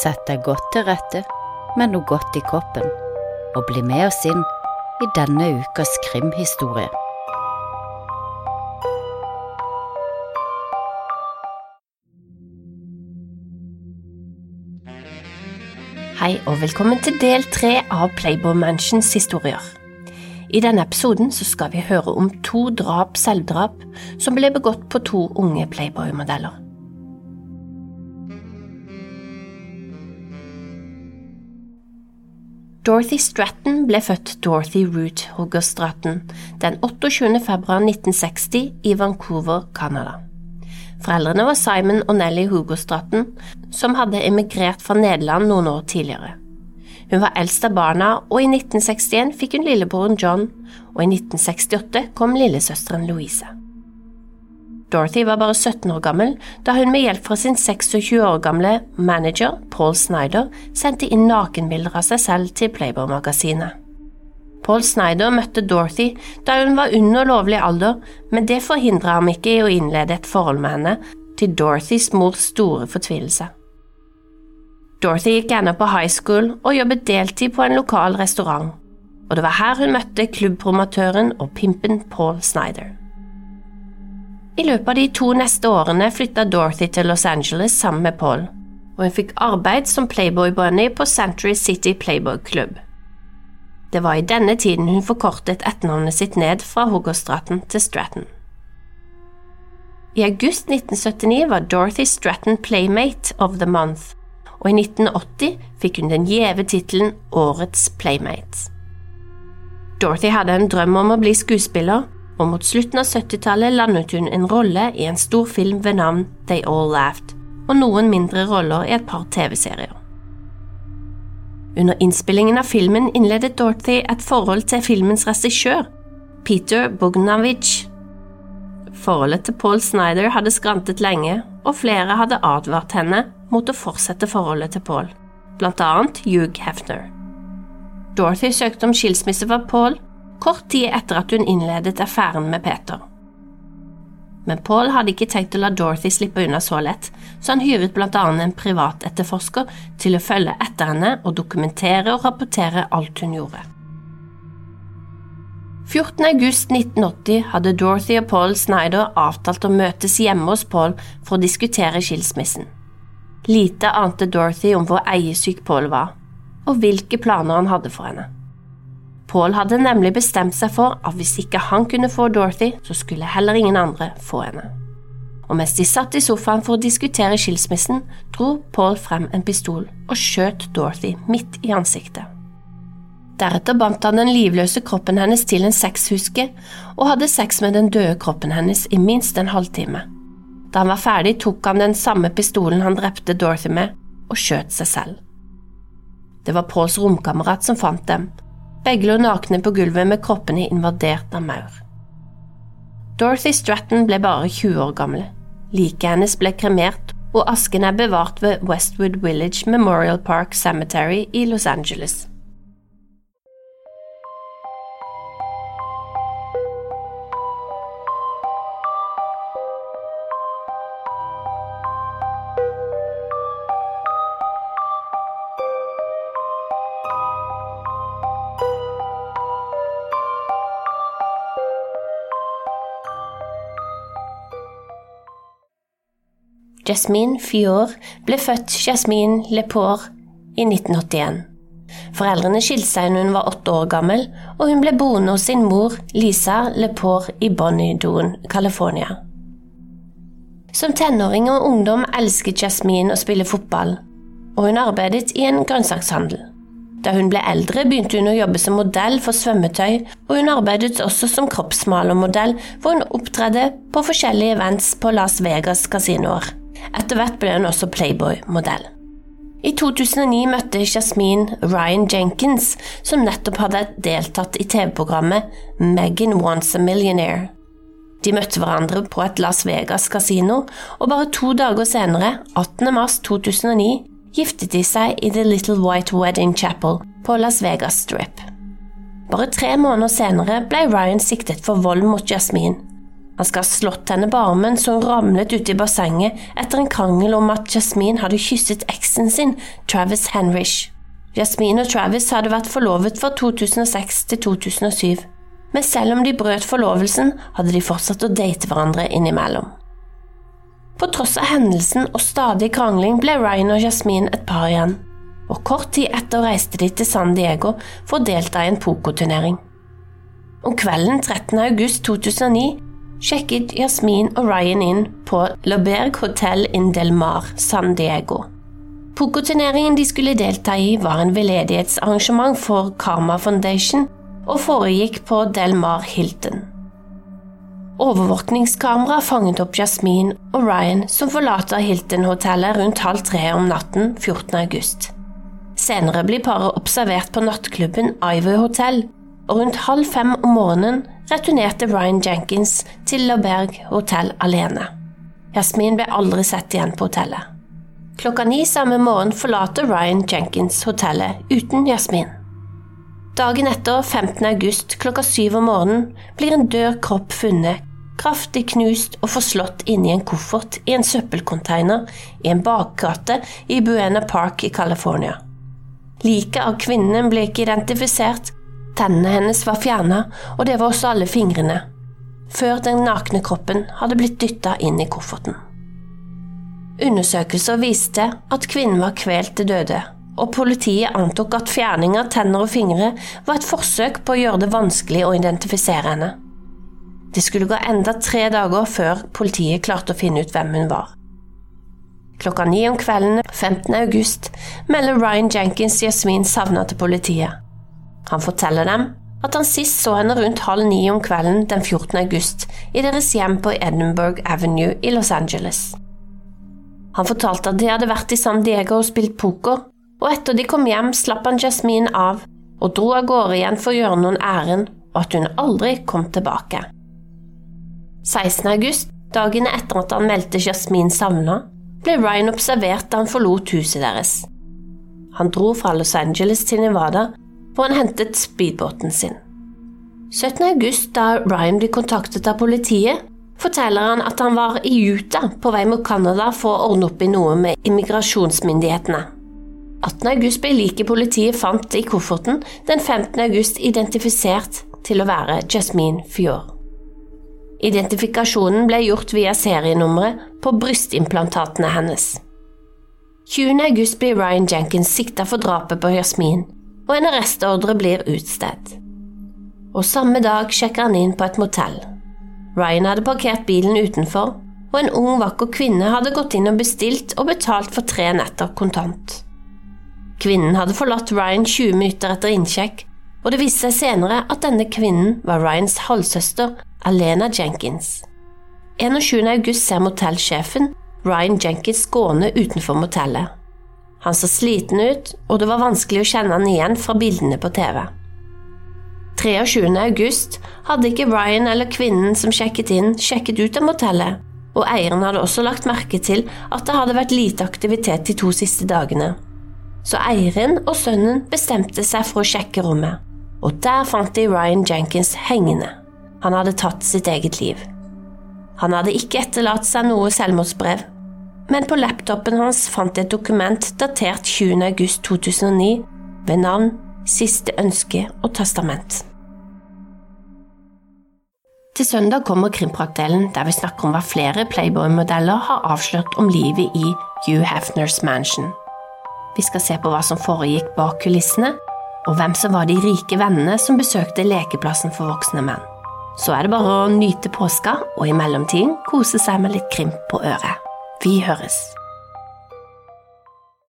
Sett deg godt til rette med noe godt i koppen, og bli med oss inn i denne ukas krimhistorie. Hei og velkommen til del tre av Playboy Mansions historier. I denne episoden skal vi høre om to drap-selvdrap som ble begått på to unge Playboy-modeller. Dorothy Stratton ble født Dorothy Root Hogger Stratton den 28. februar 1960 i Vancouver, Canada. Foreldrene var Simon og Nelly Hugo Stratton, som hadde emigrert fra Nederland noen år tidligere. Hun var eldst av barna, og i 1961 fikk hun lillebroren John, og i 1968 kom lillesøsteren Louise. Dorothy var bare 17 år gammel da hun med hjelp fra sin 26 år gamle manager, Paul Snyder, sendte inn nakenbilder av seg selv til Playboy-magasinet. Paul Snyder møtte Dorothy da hun var under lovlig alder, men det forhindra ham ikke i å innlede et forhold med henne, til Dorothys mors store fortvilelse. Dorothy gikk ennå på high school og jobbet deltid på en lokal restaurant, og det var her hun møtte klubbpromotøren og pimpen Paul Snyder. I løpet av de to neste årene flytta Dorothy til Los Angeles sammen med Paul, og hun fikk arbeid som Playboy Bunny på Century City Playboy Club. Det var i denne tiden hun forkortet etternavnet sitt ned fra Hogostraten til Stratton. I august 1979 var Dorothy Stratton Playmate of the Month, og i 1980 fikk hun den gjeve tittelen Årets Playmate. Dorothy hadde en drøm om å bli skuespiller, og mot slutten av 70-tallet landet hun en rolle i en stor film ved navn They All Laughed, og noen mindre roller i et par TV-serier. Under innspillingen av filmen innledet Dorothy et forhold til filmens regissør, Peter Bogdanovich. Forholdet til Paul Snyder hadde skrantet lenge, og flere hadde advart henne mot å fortsette forholdet til Paul, blant annet Hugh Hefner. Dorothy søkte om skilsmisse fra Paul kort tid etter at hun innledet affæren med Peter. Men Paul hadde ikke tenkt å la Dorothy slippe unna så lett, så han hyret annet en privatetterforsker til å følge etter henne og dokumentere og rapportere alt hun gjorde. 14. august 1980 hadde Dorothy og Paul Snyder avtalt å møtes hjemme hos Paul for å diskutere skilsmissen. Lite ante Dorothy om hvor eiesyk Paul var, og hvilke planer han hadde for henne. Paul hadde nemlig bestemt seg for at hvis ikke han kunne få Dorothy, så skulle heller ingen andre få henne. Og mens de satt i sofaen for å diskutere skilsmissen, dro Paul frem en pistol og skjøt Dorothy midt i ansiktet. Deretter bandt han den livløse kroppen hennes til en sexhuske og hadde sex med den døde kroppen hennes i minst en halvtime. Da han var ferdig, tok han den samme pistolen han drepte Dorothy med, og skjøt seg selv. Det var Pauls romkamerat som fant dem, begge lå nakne på gulvet med kroppene invadert av maur. Dorothy Stratton ble bare 20 år gammel. Liket hennes ble kremert, og asken er bevart ved Westwood Village Memorial Park Cemetery i Los Angeles. Jasmine Fior ble født Jasmine Lepore i 1981. Foreldrene skilte seg når hun var åtte år gammel, og hun ble boende hos sin mor Lisa Lepore i Bonnydoon, California. Som tenåring og ungdom elsket Jasmine å spille fotball, og hun arbeidet i en grønnsakshandel. Da hun ble eldre, begynte hun å jobbe som modell for svømmetøy, og hun arbeidet også som kroppsmalermodell, hvor hun opptredde på forskjellige events på Las Vegas kasinoer. Etter hvert ble hun også Playboy-modell. I 2009 møtte Jasmine Ryan Jenkins, som nettopp hadde deltatt i TV-programmet Megan Wants a Millionaire. De møtte hverandre på et Las Vegas-kasino, og bare to dager senere, 18. mars 2009, giftet de seg i The Little White Wedding Chapel på Las Vegas Strip. Bare tre måneder senere ble Ryan siktet for vold mot Jasmine, Han skal ha slått henne på armen så hun ramlet uti bassenget etter en krangel om at Jasmine hadde kysset eksen sin, Travis Henrich. Jasmine og Travis hadde vært forlovet fra 2006 til 2007, men selv om de brøt forlovelsen, hadde de fortsatt å date hverandre innimellom. På tross av hendelsen og stadig krangling ble Ryan og Jasmine et par igjen, og kort tid etter reiste de til San Diego for å delta i en pokerturnering. Om kvelden 13. august 2009 sjekket Jasmin og Ryan inn på Loberg Hotel in Del Mar, San Diego. Pokerturneringen de skulle delta i, var en veldedighetsarrangement for Karma Foundation og foregikk på Del Mar Hilton. Overvåkningskamera fanget opp Jasmin og Ryan som forlater Hilton-hotellet rundt halv tre om natten 14. august. Senere blir paret observert på nattklubben Ivy Hotel, og rundt halv fem om morgenen returnerte Ryan Jenkins til LaBerg hotell alene. Jasmin ble aldri sett igjen på hotellet. Klokka ni samme morgen forlater Ryan Jenkins hotellet uten Jasmin. Dagen etter, 15. august klokka syv om morgenen, blir en død kropp funnet, kraftig knust og forslått inni en koffert i en søppelcontainer i en bakgate i Buena Park i California. Liket av kvinnen ble ikke identifisert, Tennene hennes var fjerna, og det var også alle fingrene, før den nakne kroppen hadde blitt dytta inn i kofferten. Undersøkelser viste at kvinnen var kvelt til døde, og politiet antok at fjerning av tenner og fingre var et forsøk på å gjøre det vanskelig å identifisere henne. Det skulle gå enda tre dager før politiet klarte å finne ut hvem hun var. Klokka ni om kvelden 15. august melder Ryan Jenkins Jasmin savna til politiet. Han forteller dem at han sist så henne rundt halv ni om kvelden den 14. august i deres hjem på Edinburgh Avenue i Los Angeles. Han fortalte at de hadde vært i San Diego og spilt poker, og etter de kom hjem, slapp han Jasmine av og dro av gårde igjen for å gjøre noen ærend, og at hun aldri kom tilbake. 16. august, dagen etter at han meldte Jasmine savna, ble Ryan observert da han forlot huset deres. Han dro fra Los Angeles til Nevada hvor han hentet speedbåten sin. 17. august, da Ryan blir kontaktet av politiet, forteller han at han var i Utah på vei mot Canada for å ordne opp i noe med immigrasjonsmyndighetene. 18. august ble liket politiet fant i kofferten den 15. august identifisert til å være Jasmine Fior. Identifikasjonen ble gjort via serienummeret på brystimplantatene hennes. 20. august blir Ryan Jenkins sikta for drapet på Jasmine, og en arrestordre blir utstedt. Og samme dag sjekker han inn på et motell. Ryan hadde parkert bilen utenfor, og en ung, vakker kvinne hadde gått inn og bestilt og betalt for tre netter kontant. Kvinnen hadde forlatt Ryan 20 minutter etter innsjekk, og det viste seg senere at denne kvinnen var Ryans halvsøster, Alena Jenkins. 21. august ser motellsjefen Ryan Jenkins gående utenfor motellet. Han så sliten ut, og det var vanskelig å kjenne han igjen fra bildene på TV. 23. august hadde ikke Ryan eller kvinnen som sjekket inn, sjekket ut av motellet, og eieren hadde også lagt merke til at det hadde vært lite aktivitet de to siste dagene. Så eieren og sønnen bestemte seg for å sjekke rommet, og der fant de Ryan Jenkins hengende. Han hadde tatt sitt eget liv. Han hadde ikke etterlatt seg noe selvmordsbrev, men på laptopen hans fant jeg et dokument datert 20. august 2009 ved navn Siste ønske og testament. Til søndag kommer Krimpratdelen, der vi snakker om hva flere Playboy-modeller har avslørt om livet i Hugh Hefners mansion. Vi skal se på hva som foregikk bak kulissene, og hvem som var de rike vennene som besøkte lekeplassen for voksne menn. Så er det bare å nyte påska, og i mellomtiden kose seg med litt krimp på øret. Vi høres.